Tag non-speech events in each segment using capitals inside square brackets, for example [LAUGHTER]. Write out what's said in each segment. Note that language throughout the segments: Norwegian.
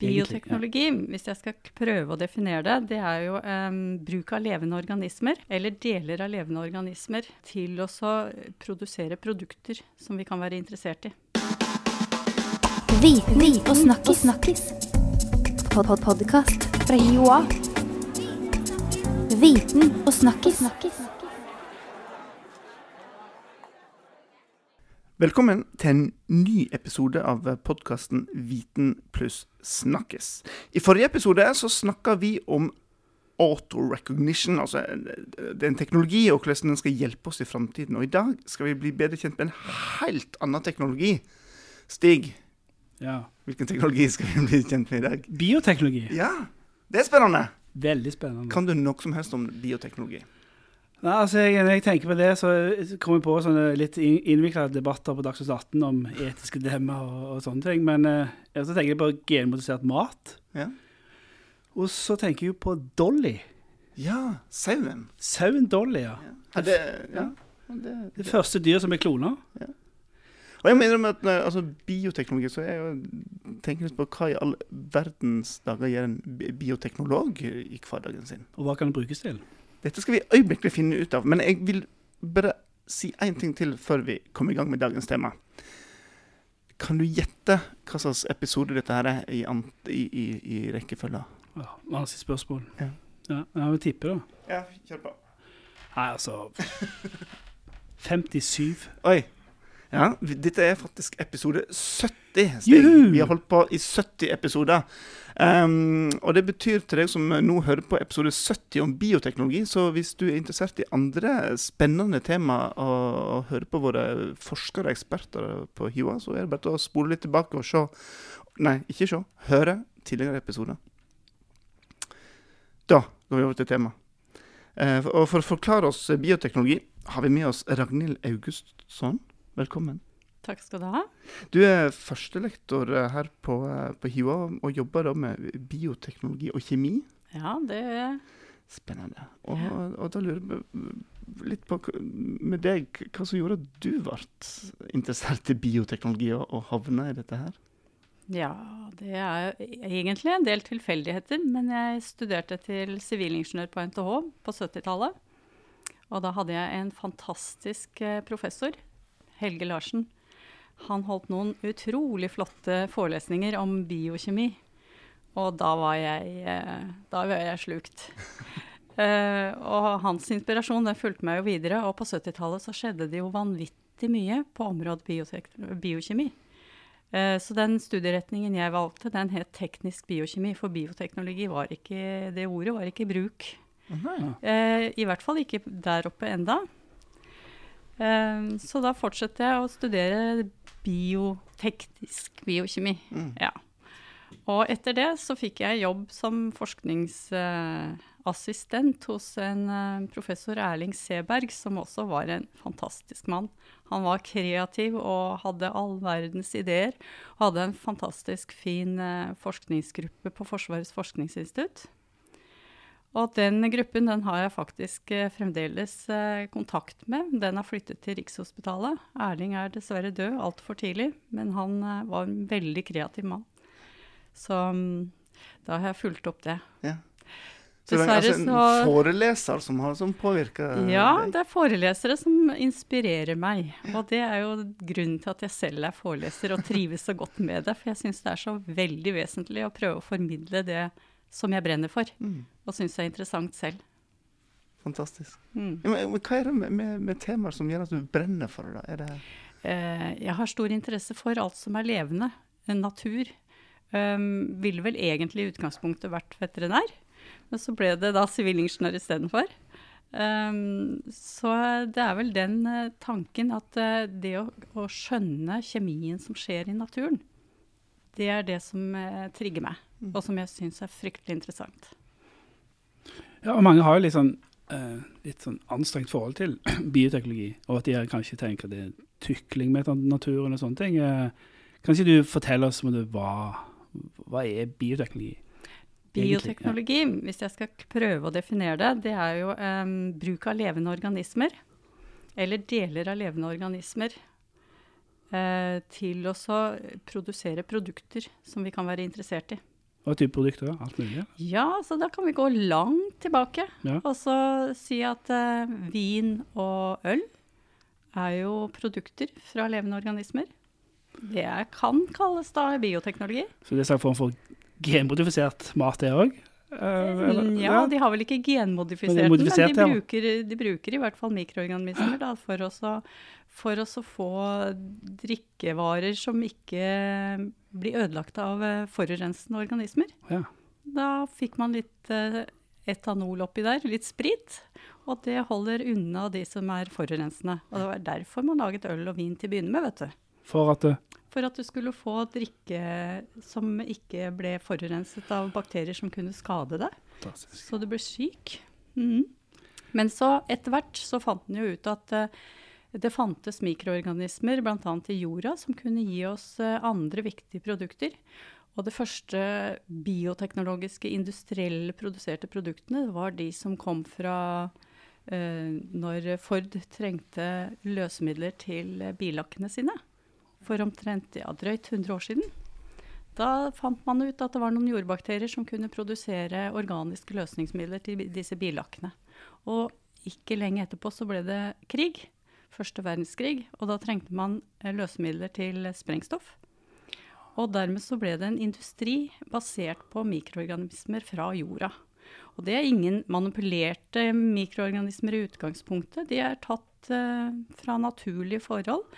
Bioteknologi, hvis jeg skal prøve å definere det, det er jo um, bruk av levende organismer, eller deler av levende organismer, til å produsere produkter som vi kan være interessert i. Viten og snakkis. snakkis. Pod -pod Podkast fra Joa. Viten og snakkis. snakkis. Velkommen til en ny episode av podkasten Viten pluss snakkes. I forrige episode så snakka vi om auto-recognition, altså det er en teknologi, og hvordan den skal hjelpe oss i framtiden. Og i dag skal vi bli bedre kjent med en helt annen teknologi. Stig, ja. hvilken teknologi skal vi bli kjent med i dag? Bioteknologi. Ja, det er spennende. Veldig spennende. Kan du noe som helst om bioteknologi? Nei, altså jeg, Når jeg tenker på det, så kommer jeg på sånne litt innvikla debatter på Dagsnytt 18 om etiske dilemmaer og, og, sånne ting. Men eh, så tenker jeg på genmodifisert mat. Ja. Og så tenker jeg på Dolly. Ja, sauen. Sauen Dolly, ja. ja. Det, ja. Det, det, første dyret som er klona. Ja. Og jeg mener at altså, bioteknologi, så jeg jo tenker litt på hva i all verdens dager gjør en bioteknolog i hverdagen sin. Og hva kan det brukes til? Dette skal vi øyeblikkelig finne ut av. Men jeg vil bare si én ting til før vi kommer i gang med dagens tema. Kan du gjette hva slags episode dette her er i, i, i, i rekkefølga? Ja, Vanskelig spørsmål. Ja. ja. Jeg vil tippe, da. Ja, kjør på. Nei, altså [LAUGHS] 57. Oi. Ja, dette er faktisk episode 70. Stig. Vi har holdt på i 70 episoder. Um, og det betyr til deg som nå hører på episode 70 om bioteknologi, så hvis du er interessert i andre spennende tema og, og hører på våre forskere og eksperter på HiOA, så er det bare å spole litt tilbake og se Nei, ikke se. Høre tidligere episoder. Da går vi over til temaet. Uh, og for å forklare oss bioteknologi har vi med oss Ragnhild Augustsson. Velkommen. Takk skal du ha. Du er førstelektor eh, her på, eh, på HiOA og jobber da med bioteknologi og kjemi. Ja, det er Spennende. Og, ja. og da lurer jeg litt på med deg, hva som gjorde at du ble interessert i bioteknologi og, og havna i dette her? Ja, det er egentlig en del tilfeldigheter. Men jeg studerte til sivilingeniør på NTH på 70-tallet. Og da hadde jeg en fantastisk eh, professor Helge Larsen. Han holdt noen utrolig flotte forelesninger om biokjemi. Og da var jeg, eh, da var jeg slukt. uh, [LAUGHS] og hans inspirasjon den fulgte meg jo videre. Og på 70-tallet så skjedde det jo vanvittig mye på området biokjemi. Uh, så den studieretningen jeg valgte, den het teknisk biokjemi. For bioteknologi var ikke Det ordet var ikke i bruk. Uh, I hvert fall ikke der oppe enda. Um, så da fortsetter jeg å studere bioteknisk biokjemi. Mm. Ja. Og etter det så fikk jeg jobb som forskningsassistent hos en uh, professor Erling Seberg, som også var en fantastisk mann. Han var kreativ og hadde all verdens ideer. Og hadde en fantastisk fin uh, forskningsgruppe på Forsvarets forskningsinstitutt. Og den gruppen den har jeg faktisk eh, fremdeles eh, kontakt med. Den har flyttet til Rikshospitalet. Erling er dessverre død altfor tidlig, men han eh, var en veldig kreativ mann. Så um, da har jeg fulgt opp det. Ja. Så det er altså en foreleser som har som påvirker Ja, det er forelesere som inspirerer meg. Og det er jo grunnen til at jeg selv er foreleser og trives så godt med det. For jeg syns det er så veldig vesentlig å prøve å formidle det som jeg brenner for, mm. Og syns er interessant selv. Fantastisk. Mm. Men, hva er det med, med, med, temaer som gjør at du brenner for det? det eh, jeg har stor interesse for alt som er levende. Natur. Um, ville vel egentlig i utgangspunktet vært veterinær, men så ble det da sivilingeniør istedenfor. Um, så det er vel den uh, tanken at uh, det å, å, skjønne kjemien som skjer i naturen, det er det som uh, trigger meg. Mm. og som jeg syns er fryktelig interessant. Ja, og mange har jo litt sånn, uh, litt sånn anstrengt forhold til [CLEARS THROAT] bioteknologi, og at de kanskje tenker det er tykling med naturen og sånne ting. Uh, kan ikke du fortelle oss det, hva, hva er bioteknologi? Bioteknologi, ja. hvis jeg skal prøve å definere det, det er jo um, bruk av levende organismer, eller deler av levende organismer, uh, til å produsere produkter som vi kan være interessert i. Hva type produkter? Alt mulig? Ja, så da kan vi gå langt tilbake. Ja. Og så si at uh, vin og øl er jo produkter fra levende organismer. Det kan kalles da bioteknologi. Så det er en form for genmodifisert mat, det òg? Mm, Ja, de har vel ikke genmodifisert Men de er den, men de bruker, de bruker i hvert fall mikroorganismer da, for, å, for å få drikkevarer som ikke blir ødelagt av eh, forurensende organismer. Ja. Da fikk man litt eh, etanol oppi der, litt sprit, og det holder unna de som er forurensende. Og det var derfor man laget øl og vin til å begynne med, vet du. For at eh, For at du skulle få drikke som ikke ble forurenset av bakterier som kunne skade deg. Fantastisk. Så du ble syk. Mm. Men så etter hvert så fant den jo ut at eh, det fantes mikroorganismer bl.a. i jorda som kunne gi oss eh, andre viktige produkter. Og det første bioteknologiske industrielle produserte produktene var de som kom fra eh, når Ford trengte løsemidler til billakkene sine. For omtrent ja, drøyt 100 år siden. Da fant man ut at det var noen jordbakterier som kunne produsere organiske løsningsmidler til disse billakkene. Og ikke lenge etterpå så ble det krig, første verdenskrig, og da trengte man eh, løsemidler til sprengstoff. Og dermed så ble det en industri basert på mikroorganismer fra jorda. Og det er ingen manipulerte mikroorganismer i utgangspunktet. De er tatt eh, fra naturlige forhold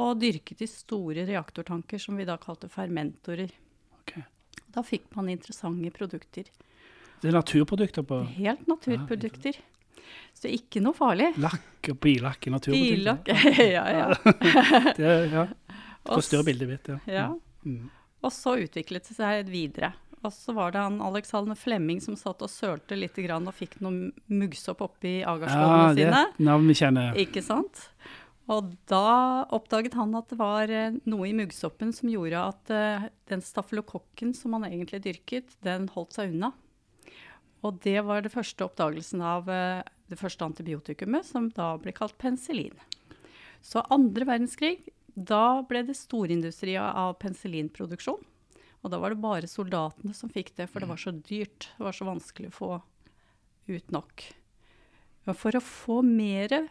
og dyrket i store reaktortanker som vi da kalte fermentorer. Okay. Da fikk man interessante produkter. Det er naturprodukter på Helt naturprodukter. Så ikke noe farlig. lakk og billakk i naturprodukter. Billakk. [LAUGHS] ja, ja. [LAUGHS] Det ja. Forstyrrer bildet mitt, ja. Ja. Mm. Og så utviklet det seg videre. Og så var det han Alexander Flemming som satt og sølte litt grann og fikk noe muggsopp oppi Ja, agarskollene det er sine. et navn vi kjenner. Ikke sant? Og da oppdaget han at det var eh, noe i muggsoppen som gjorde at eh, den staffelokokken som han egentlig dyrket, den holdt seg unna. Og det var det første oppdagelsen av eh, det første antibiotikumet, som da ble kalt penicillin. Så andre verdenskrig, da ble det storindustri av penicillinproduksjon. Og da var det bare soldatene som fikk det, for det var så dyrt. Det var så vanskelig å få ut nok. For å få mer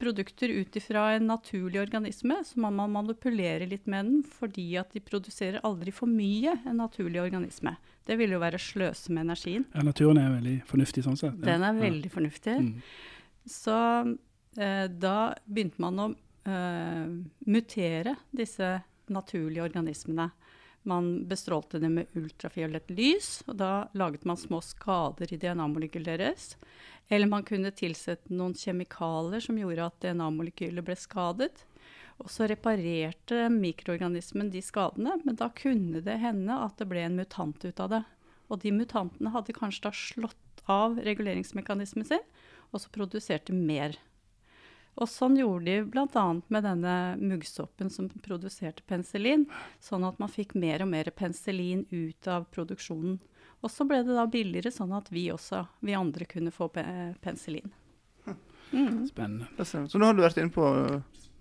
produkter ut ifra en naturlig organisme, så må man manipulere litt med den, fordi at de produserer aldri for mye en naturlig organisme. Det vil jo være sløse med energien. Ja, naturen er veldig fornuftig sånn sett. Den er veldig fornuftig. Mm. Så eh, da begynte man å eh, mutere disse naturlige organismene. Man bestrålte det med ultrafiolett lys, og da laget man små skader i DNA-molekylet deres. Eller man kunne tilsette noen kjemikalier som gjorde at DNA-molekylet ble skadet. Og så reparerte mikroorganismen de skadene, men da kunne det hende at det ble en mutant ut av det. Og de mutantene hadde kanskje da slått av reguleringsmekanismen sin, og så produserte mer. Og sånn gjorde de bl.a. med denne muggsoppen som produserte penicillin, sånn at man fikk mer og mer penicillin ut av produksjonen. Og så ble det da billigere, sånn at vi også, vi andre, kunne få pe penicillin. Mm. Spennende. Så nå har du vært inne på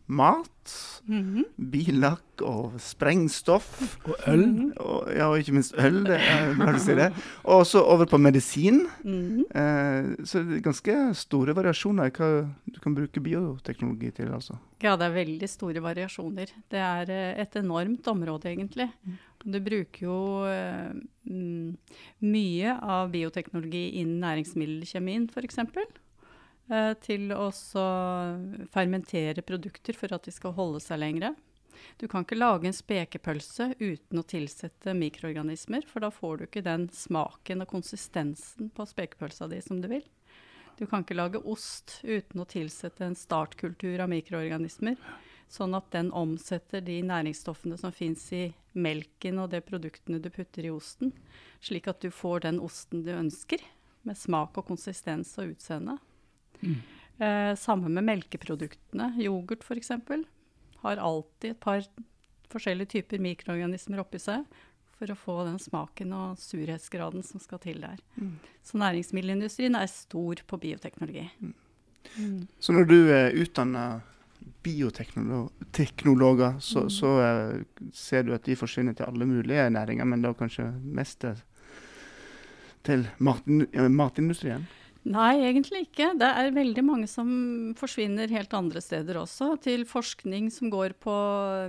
mat, -hmm. billakk og sprengstoff. Og øl. Og, ja, og ikke minst øl. Det er [LAUGHS] si det. Og så over på medisin. Mhm. Eh, så det er ganske store variasjoner i hva du kan bruke bioteknologi til. altså. Ja, det er veldig store variasjoner. Det er eh, et enormt område, egentlig. Du bruker jo mm, mye av bioteknologi innen næringsmiddelkjemien, f.eks. Eh, til å fermentere produkter for at de skal holde seg lengre. Du kan ikke lage en spekepølse uten å tilsette mikroorganismer, for da får du ikke den smaken og konsistensen på spekepølsa di som du vil. Du kan ikke lage ost uten å tilsette en startkultur av mikroorganismer, sånn at den omsetter de næringsstoffene som fins i melken og de produktene du putter i osten, slik at du får den osten du ønsker, med smak og konsistens og utseende. Eh, samme med melkeproduktene. Yoghurt f.eks. har alltid et par forskjellige typer mikroorganismer oppi seg for å få den smaken og surhetsgraden som skal til der. Så næringsmiddelindustrien er stor på bioteknologi. Mm. Så når du er utdanna bioteknologer, så, Mm. så eh, ser du at de forsvinner til alle mulige næringer, men da kanskje mest til til eh, matindustrien? Nei, egentlig ikke. Det er veldig mange som forsvinner helt andre steder også. Til forskning som går på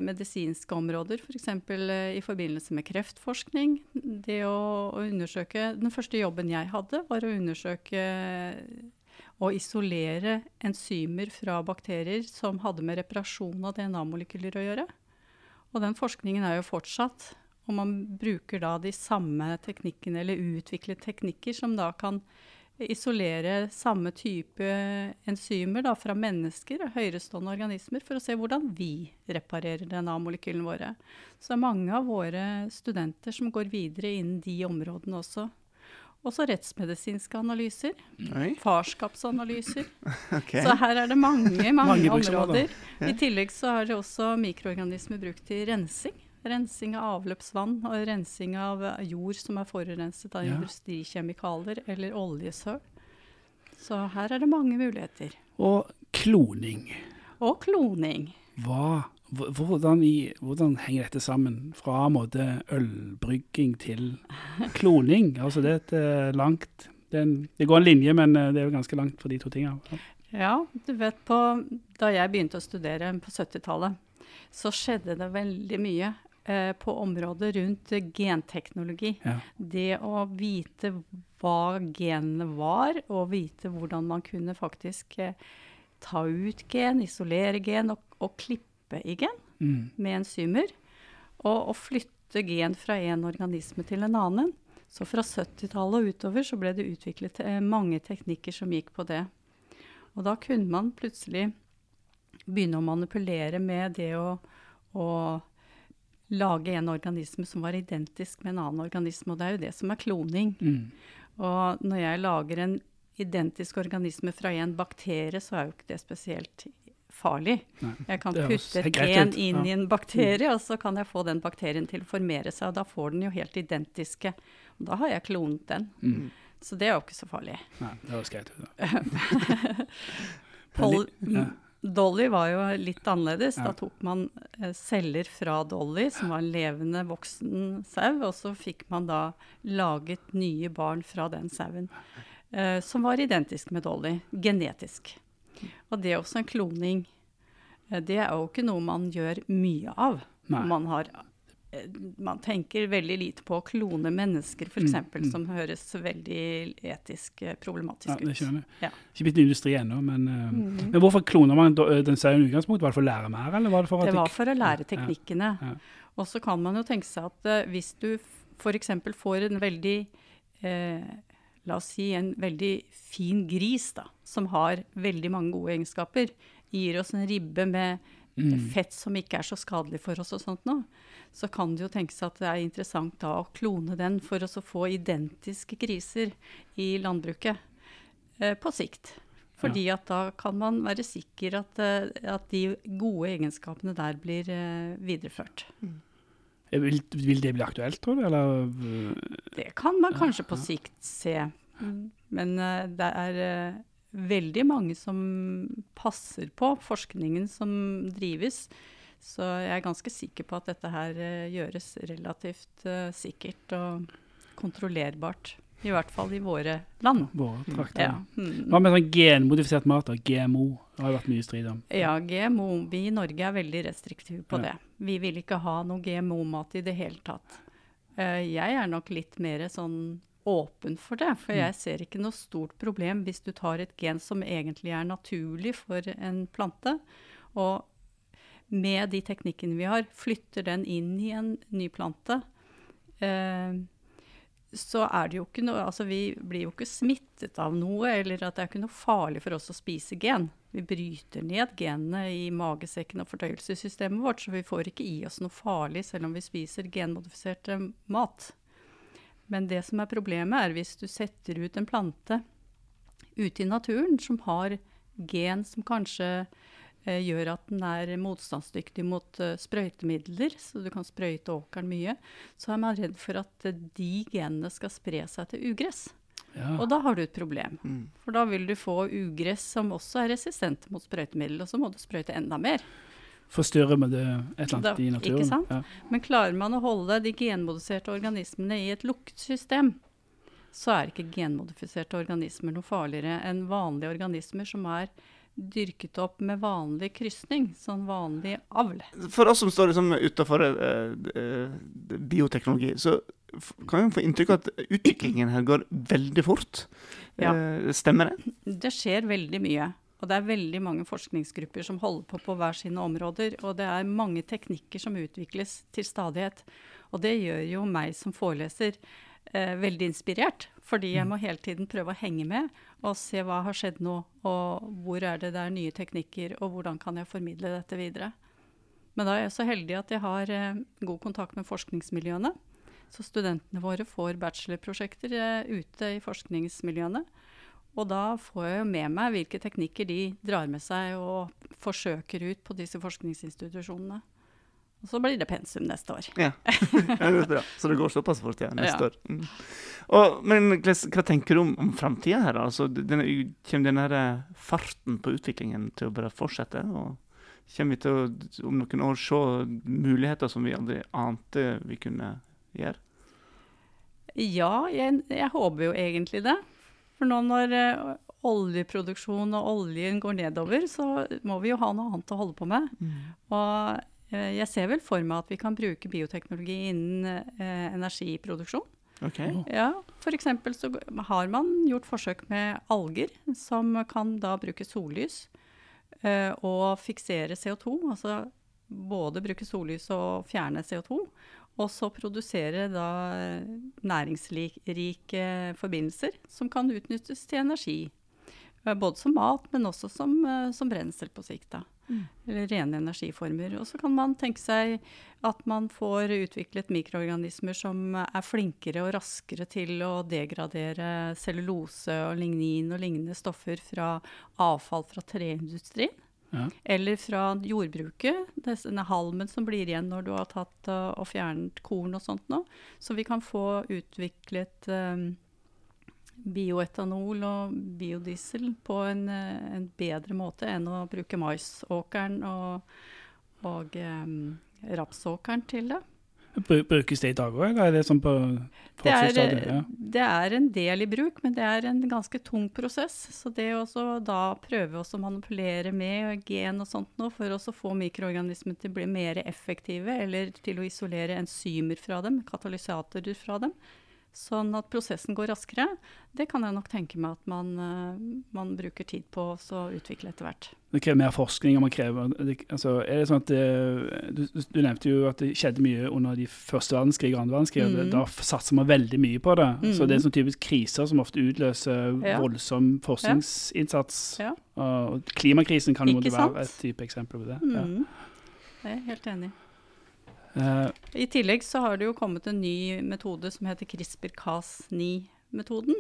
medisinske områder, f.eks. For i forbindelse med kreftforskning. Det å, å undersøke Den første jobben jeg hadde, var å undersøke og isolere enzymer fra bakterier som hadde med reparasjon av DNA-molekyler å gjøre. Og den forskningen er jo fortsatt. Og man bruker da de samme teknikkene, eller utviklet teknikker, som da kan isolere samme type enzymer da, fra mennesker og høyerestående organismer for å se hvordan vi reparerer DNA-molekylene våre. Så det er mange av våre studenter som går videre innen de områdene også. Også rettsmedisinske analyser. Oi. Farskapsanalyser. [LAUGHS] okay. Så her er det mange, [LAUGHS] mange, Mange områder. områder. I tillegg så er det også mikroorganismer brukt i rensing. Rensing av avløpsvann og rensing av jord som er forurenset av Ja. industrikjemikalier eller oljesøl. Så her er det mange muligheter. Og kloning. Og kloning. Hva, hvordan, i, hvordan henger dette sammen? Fra måte ølbrygging til kloning. [LAUGHS] Altså det er et eh, langt det, en, det går en linje, men eh, det er jo ganske langt for de to tingene. Ja, du vet på Da jeg begynte å studere på 70-tallet, så skjedde det veldig mye på området rundt eh, genteknologi. Ja. Det å vite hva genene var, og vite hvordan man kunne faktisk eh, ta ut gen, isolere gen og, og klippe i gen Mm. med enzymer. Og, og flytte gen fra en organisme til en annen. Så fra 70-tallet og utover så ble det utviklet eh, mange teknikker som gikk på det. Og da kunne man plutselig begynne å manipulere med det å, å lage en organisme som var identisk med en annen organisme. Og det er jo det som er kloning. Mm. Og når jeg lager en identisk organisme fra en bakterie, så er jo ikke det spesielt farlig. Nei, Jeg kan putte et [LAUGHS] gen inn ja. i en bakterie, og så kan jeg få den bakterien til å formere seg. Og da får den jo helt identiske. Og da har jeg klonet den. Mm. Så det er jo ikke så farlig. Nei, det høres greit ut. da. [LAUGHS] Pol Ja. Dolly var jo litt annerledes. Ja. Da tok man eh, celler fra Dolly, som var en levende voksen sau, og så fikk man da laget nye barn fra den sauen. Uh, som var identisk med Dolly, genetisk. Og det er også en kloning. Eh, det er jo ikke noe man gjør mye av. Nei. Man, har, man tenker veldig lite på å klone mennesker, f.eks., Mm, mm. som høres veldig etisk problematisk ut. Ja, det skjønner jeg. Ja. Ikke blitt industri ennå, men, eh, Mhm. men hvorfor kloner man den serien i utgangspunktet? Var det for å lære mer, eller var det for Det var for å lære teknikkene. ja. Og så kan man jo tenke seg at uh, hvis du f.eks. får en veldig eh, La oss si en veldig fin gris, da, som har veldig mange gode egenskaper, gir oss en ribbe med Mm. fett som ikke er så skadelig for oss og sånt nå, så kan det jo tenkes at det er interessant da å klone den for å få identiske griser i landbruket eh, på sikt. Fordi at da kan man være sikker at, eh, at de gode egenskapene der blir eh, videreført. Mm. Vil, vil det bli aktuelt, tror du? Eller eh, Det kan man kanskje på Ja. sikt se. Men eh, det er eh, veldig mange som passer på forskningen som drives. Så jeg er ganske sikker på at dette her eh, gjøres relativt eh, sikkert og kontrollerbart. I hvert fall i våre land. våre trakter? Ja, mm. Hva med sånn genmodifisert mat? og GMO det har jo vært mye strid om. ja GMO. Vi i Norge er veldig restriktive på Ja. det. Vi vil ikke ha noe GMO-mat i det hele tatt. Eh, jeg er nok litt mer sånn åpen for det, for Mm. jeg ser ikke noe stort problem hvis du tar et gen som egentlig er naturlig for en plante, og med de teknikkene vi har, flytter den inn i en ny plante. Eh, så er det jo ikke noe Altså, vi blir jo ikke smittet av noe, eller at det er ikke noe farlig for oss å spise gen. Vi bryter ned genene i magesekken og fordøyelsessystemet vårt, så vi får ikke i oss noe farlig selv om vi spiser genmodifisert eh, mat. Men det som er problemet, er hvis du setter ut en plante ute i naturen som har gen som kanskje eh, gjør at den er motstandsdyktig mot eh, sprøytemidler, så du kan sprøyte åkeren mye, så er man redd for at eh, de genene skal spre seg til ugress. Ja. Og da har du et problem. Mm. For da vil du få ugress som også er resistent mot sprøytemidler, og så må du sprøyte enda mer. Forstyrrer med det et eller annet Da- i naturen. ikke sant? Ja. Men klarer man å holde de genmodifiserte organismene i et lukket system, så er ikke genmodifiserte organismer noe farligere enn vanlige organismer som er dyrket opp med vanlig krysning, sånn vanlig avl. For oss som står liksom utafor eh, eh, bioteknologi, så kan vi få inntrykk av at utviklingen her går veldig fort. Ja. Eh, stemmer det? Det skjer veldig mye. Og det er veldig mange forskningsgrupper som holder på på hver sine områder. Og det er mange teknikker som utvikles til stadighet. Og det gjør jo meg som foreleser eh, veldig inspirert. Fordi jeg må hele tiden prøve å henge med og se hva har skjedd nå. Og hvor er det det er nye teknikker, og hvordan kan jeg formidle dette videre. Men da er jeg så heldig at jeg har eh, god kontakt med forskningsmiljøene. Så studentene våre får bachelorprosjekter eh, ute i forskningsmiljøene. Og da får jeg jo med meg hvilke teknikker de drar med seg og forsøker ut på disse forskningsinstitusjonene. Og så blir det pensum neste år. Ja. [LAUGHS] ja det bra. Så det går såpass fort ja, neste Ja. år. Mm. Og, men hva, hva tenker du om, om framtida her? Altså, denne, kommer denne her farten på utviklingen til å bare fortsette? Og kommer vi til å om noen år se muligheter som vi aldri ante vi kunne gjøre? Ja, jeg, jeg håper jo egentlig det. For nå når eh, oljeproduksjon og oljen går nedover, så må vi jo ha noe annet å holde på med. Og eh, jeg ser vel for meg at vi kan bruke bioteknologi innen eh, energiproduksjon. Okay. Ja, F.eks. så har man gjort forsøk med alger, som kan da bruke sollys eh, og fiksere CO2. Altså både bruke sollys og fjerne CO2. Og så produsere da eh, næringsrike forbindelser som kan utnyttes til energi. Eh, Både som mat, men også som, eh, som brensel på sikt. da. Eller rene energiformer. Og så kan man tenke seg at man får utviklet mikroorganismer som er flinkere og raskere til å degradere cellulose og lignin og lignende stoffer fra avfall fra treindustrien. Eller fra jordbruket, denne halmen som blir igjen når du har tatt uh, og fjernet korn og sånt nå. Så vi kan få utviklet um, bioetanol og biodiesel på en, eh, en bedre måte enn å bruke maisåkeren og, og um, rapsåkeren til det. Bru- Brukes det i dag òg, eller er det sånn på Det er. Ja. det er en del i bruk, men det er en ganske tung prosess. Så det å da prøve å manipulere med gen og sånt nå, for å få mikroorganismer til å bli mer effektive, eller til å isolere enzymer fra dem, katalysatorer fra dem, sånn at prosessen går raskere, det kan jeg nok tenke meg at man, eh, man bruker tid på å utvikle etter hvert. Det krever mer forskning. og man krever, det, altså, er det sånn at det, du, du nevnte jo at det skjedde mye under de første verdenskrig og andre verdenskrig. Mm. Da satser man veldig mye på det. Så Mhm. det er sånn typisk kriser som ofte utløser Ja. voldsom forskningsinnsats. Ja. Og klimakrisen kan jo være et type eksempel på det. Mm. Jeg er helt enig. Ja. Eh, I tillegg så har det jo kommet en ny metode som heter CRISPR-Cas9-metoden.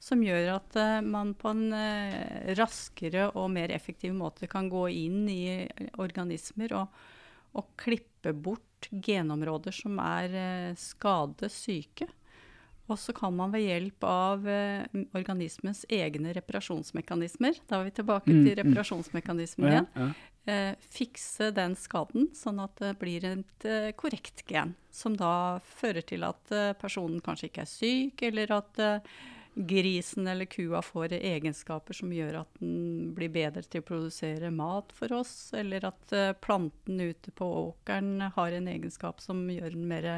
Som gjør at eh, man på en eh, raskere og mer effektiv måte kan gå inn i organismer og, og klippe bort genområder som er skade, skadesyke. Og så kan man ved hjelp av organismens egne reparasjonsmekanismer, da er vi tilbake Mm, til mm. igjen. ja, igjen, ja. Eh, fikse den skaden, sånn at det blir et eh, korrekt gen. Som da fører til at eh, personen kanskje ikke er syk, eller at grisen eller kua får egenskaper som gjør at den blir bedre til å produsere mat for oss, eller at planten ute på åkeren har en egenskap som gjør den mer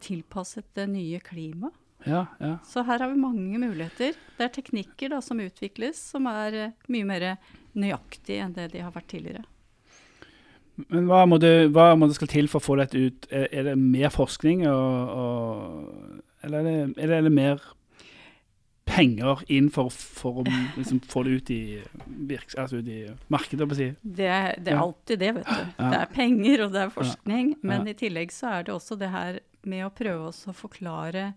tilpasset det nye klimaet. Ja, ja. Så her har vi mange muligheter. Det er teknikker da, som utvikles som er eh, mye mer nøyaktige enn det de har vært tidligere. Men hva må, det, hva må det skal til for å få dette ut? Er, er det mer forskning, og, og, eller er det, er det mer penger inn for, for å liksom, få det ut i, virks, altså ut i markedet? si? Det, det er alltid det, vet du. Det er penger, og det er forskning. Men i tillegg så er det også det her med å prøve å forklare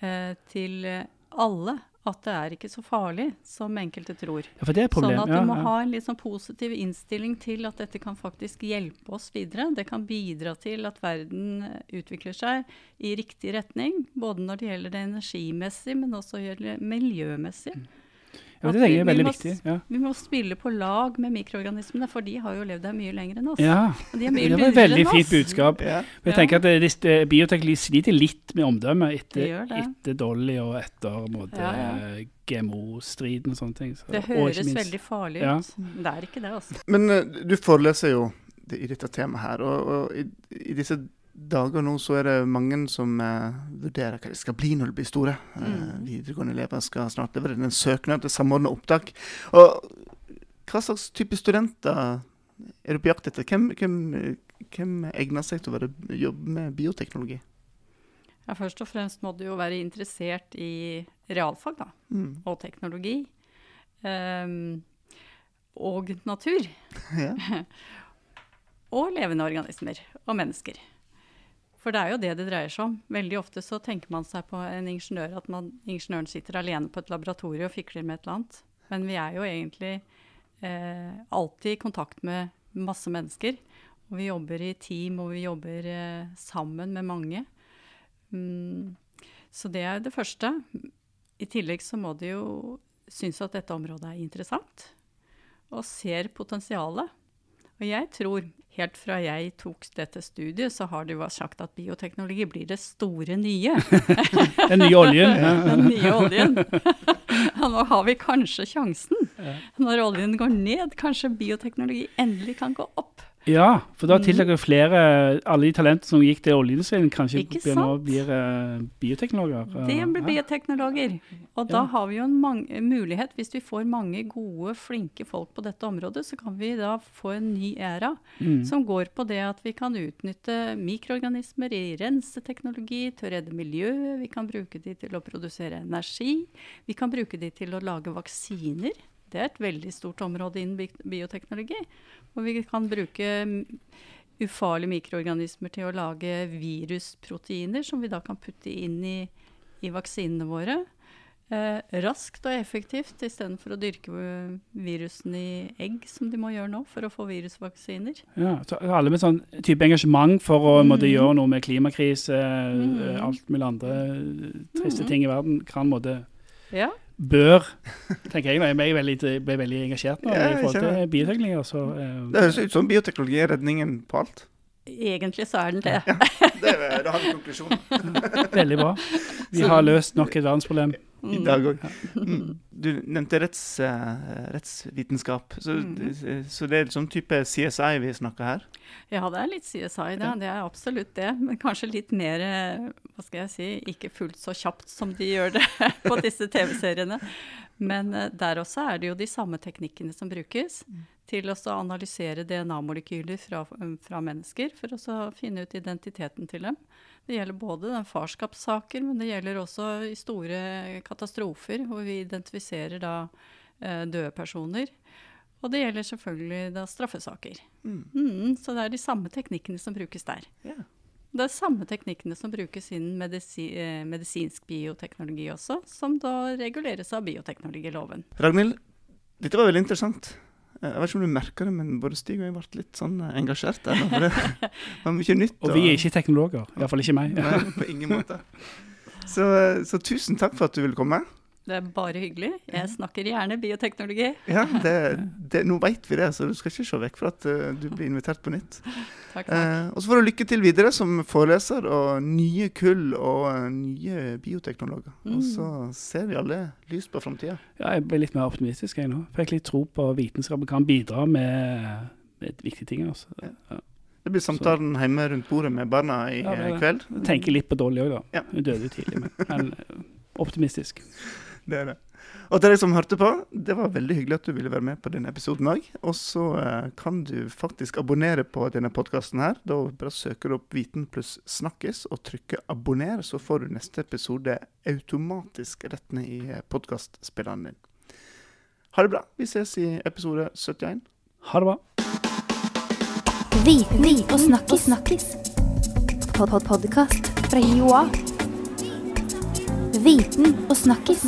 eh, til alle at det er ikke så farlig som enkelte tror. Ja, for det er problem. Sånn at du må ja. ha en litt sånn positiv innstilling til at dette kan faktisk hjelpe oss videre. Det kan bidra til at verden eh, utvikler seg i riktig retning. Både når det gjelder det energimessig, men også gjelder miljømessig. Ja, det vi- er veldig må viktig. Ja. Vi må spille på lag med mikroorganismene, for de har jo levd her mye lenger enn oss. ja. Og de er mye Det var et veldig fint budskap. Ja. Jeg tenker at det, det, Bioteknologi sliter litt med omdømmet etter, det. etter Dolly og etter måte, Ja, ja. GMO-striden og sånne ting. Så, Det høres minst- veldig farlig Ja. ut. Det er ikke det, altså. Men eh, du foreleser jo i dette temaet her, og, og i, i disse dager nå så er det mange som uh, vurderer hva de skal bli når de blir store. Mm. Uh, videregående elever skal snart levere en søknad til samordna opptak. Og hva slags type studenter er du på jakt etter? Hvem, hvem, hvem egner seg til å være, jobbe med bioteknologi? Ja, først og fremst må du jo være interessert i realfag da, Mm. og teknologi. Um, og natur. [LAUGHS] Ja. [LAUGHS] Og levende organismer og mennesker. For det er jo det det dreier seg om. Veldig ofte så tenker man seg på en ingeniør at man, ingeniøren sitter alene på et laboratorium og fikler med et eller annet. Men vi er jo egentlig eh, alltid i kontakt med masse mennesker. Og vi jobber i team, og vi jobber eh, sammen med mange. Mm, så det er det første. I tillegg så må de jo synes at dette området er interessant, og ser potensialet. Og jeg tror, helt fra jeg tok dette studiet, så har det jo sagt at bioteknologi blir det store nye. [LAUGHS] Den nye oljen. [LAUGHS] Den nye oljen. [LAUGHS] Nå har vi kanskje sjansen. Når oljen går ned, kanskje bioteknologi endelig kan gå opp. Ja, for da Mhm. tiltrekker flere Alle de talentene som gikk til oljeindustrien, kanskje blir nå blir uh, bioteknologer. Det blir bioteknologer. Og da har vi jo en mulighet, hvis vi får mange gode, flinke folk på dette området, så kan vi da få en ny æra Mm. som går på det at vi kan utnytte mikroorganismer i renseteknologi til å redde miljøet, vi kan bruke de til å produsere energi, vi kan bruke de til å lage vaksiner. Det er et veldig stort område innen bioteknologi. Og vi kan bruke mm, ufarlige mikroorganismer til å lage virusproteiner, som vi da kan putte inn i, i vaksinene våre. Eh, raskt og effektivt, istedenfor å dyrke eh, virusen i egg, som de må gjøre nå for å få virusvaksiner. Ja, så alle med sånn type engasjement for å måtte Mhm. gjøre noe med klimakrise, eh, alt mulig andre eh, triste mm. ting i verden, kan måtte Ja. Bør, tenker jeg. Jeg ble veldig, ble veldig engasjert nå Ja, i forhold til bioteknologi. Så, eh, Det høres ut som bioteknologi er redningen på alt. Egentlig så er den det. Det, det har vi konklusjonen [LAUGHS] veldig bra. Vi har løst nok et verdensproblem. I Mm. dag òg. Mm. [LAUGHS] Du nevnte retts, eh, rettsvitenskap, så, Mhm. så det er sånn type CSI vi snakker her? Ja, det er litt CSI, det. Det er absolutt det. Men kanskje litt mer, eh, hva skal jeg si, ikke fullt så kjapt som de gjør det [LAUGHS] på disse TV-seriene. Men eh, der også er det jo de samme teknikkene som brukes til å analysere DNA-molekyler fra, fra mennesker, for å finne ut identiteten til dem. Det gjelder både den farskapssaker, men det gjelder også i store katastrofer, hvor vi identifiserer da eh, døde personer. Og det gjelder selvfølgelig da straffesaker. Mm. Mm, så det er de samme teknikkene som brukes der. Yeah. Det er samme teknikkene som brukes innen medisi eh, medisinsk bioteknologi også, som da reguleres av bioteknologiloven. Ragnhild, dette var veldig interessant. Eh, Jeg vet ikke om du merker det, men både Stig og jeg ble litt sånn eh, engasjert der. For det [LAUGHS] var mye nytt. Og vi er ikke teknologer. Iallfall ikke meg. Nei, på ingen måte. [LAUGHS] Så, eh, så tusen takk for at du ville komme. Det er bare hyggelig. Jeg snakker gjerne bioteknologi. Ja, [LAUGHS] det, det, Nå vet vi det, så du skal ikke se vekk fra at eh, du blir invitert på nytt. [LAUGHS] Takk, takk. Eh, og så får du lykke til videre som foreleser og nye kull og eh, nye bioteknologer. Og så ser vi alle lys på framtida. Ja, jeg ble litt mer optimistisk jeg nå. Fikk litt tro på vitenskapen kan bidra med, med viktige ting. Altså. Ja. Det blir samtalen hjemme rundt bordet med barna i Ja, det eh, kveld. Tenker litt på Dolly òg, da. Ja. Hun døde jo tidlig, men, men optimistisk. Det er det. Og til deg som hørte på, det var veldig hyggelig at du ville være med på denne episoden òg. Og så eh, kan du faktisk abonnere på denne podkasten her. Da bare søker du opp Viten pluss Snakkes og trykker 'abonner', så får du neste episode automatisk rett ned i podkastspilleren din. Ha det bra. Vi ses i episode 71. Ha det bra. Viten og snakkis. snakkis. Pod -pod Podkast fra Joa. Viten og snakkis.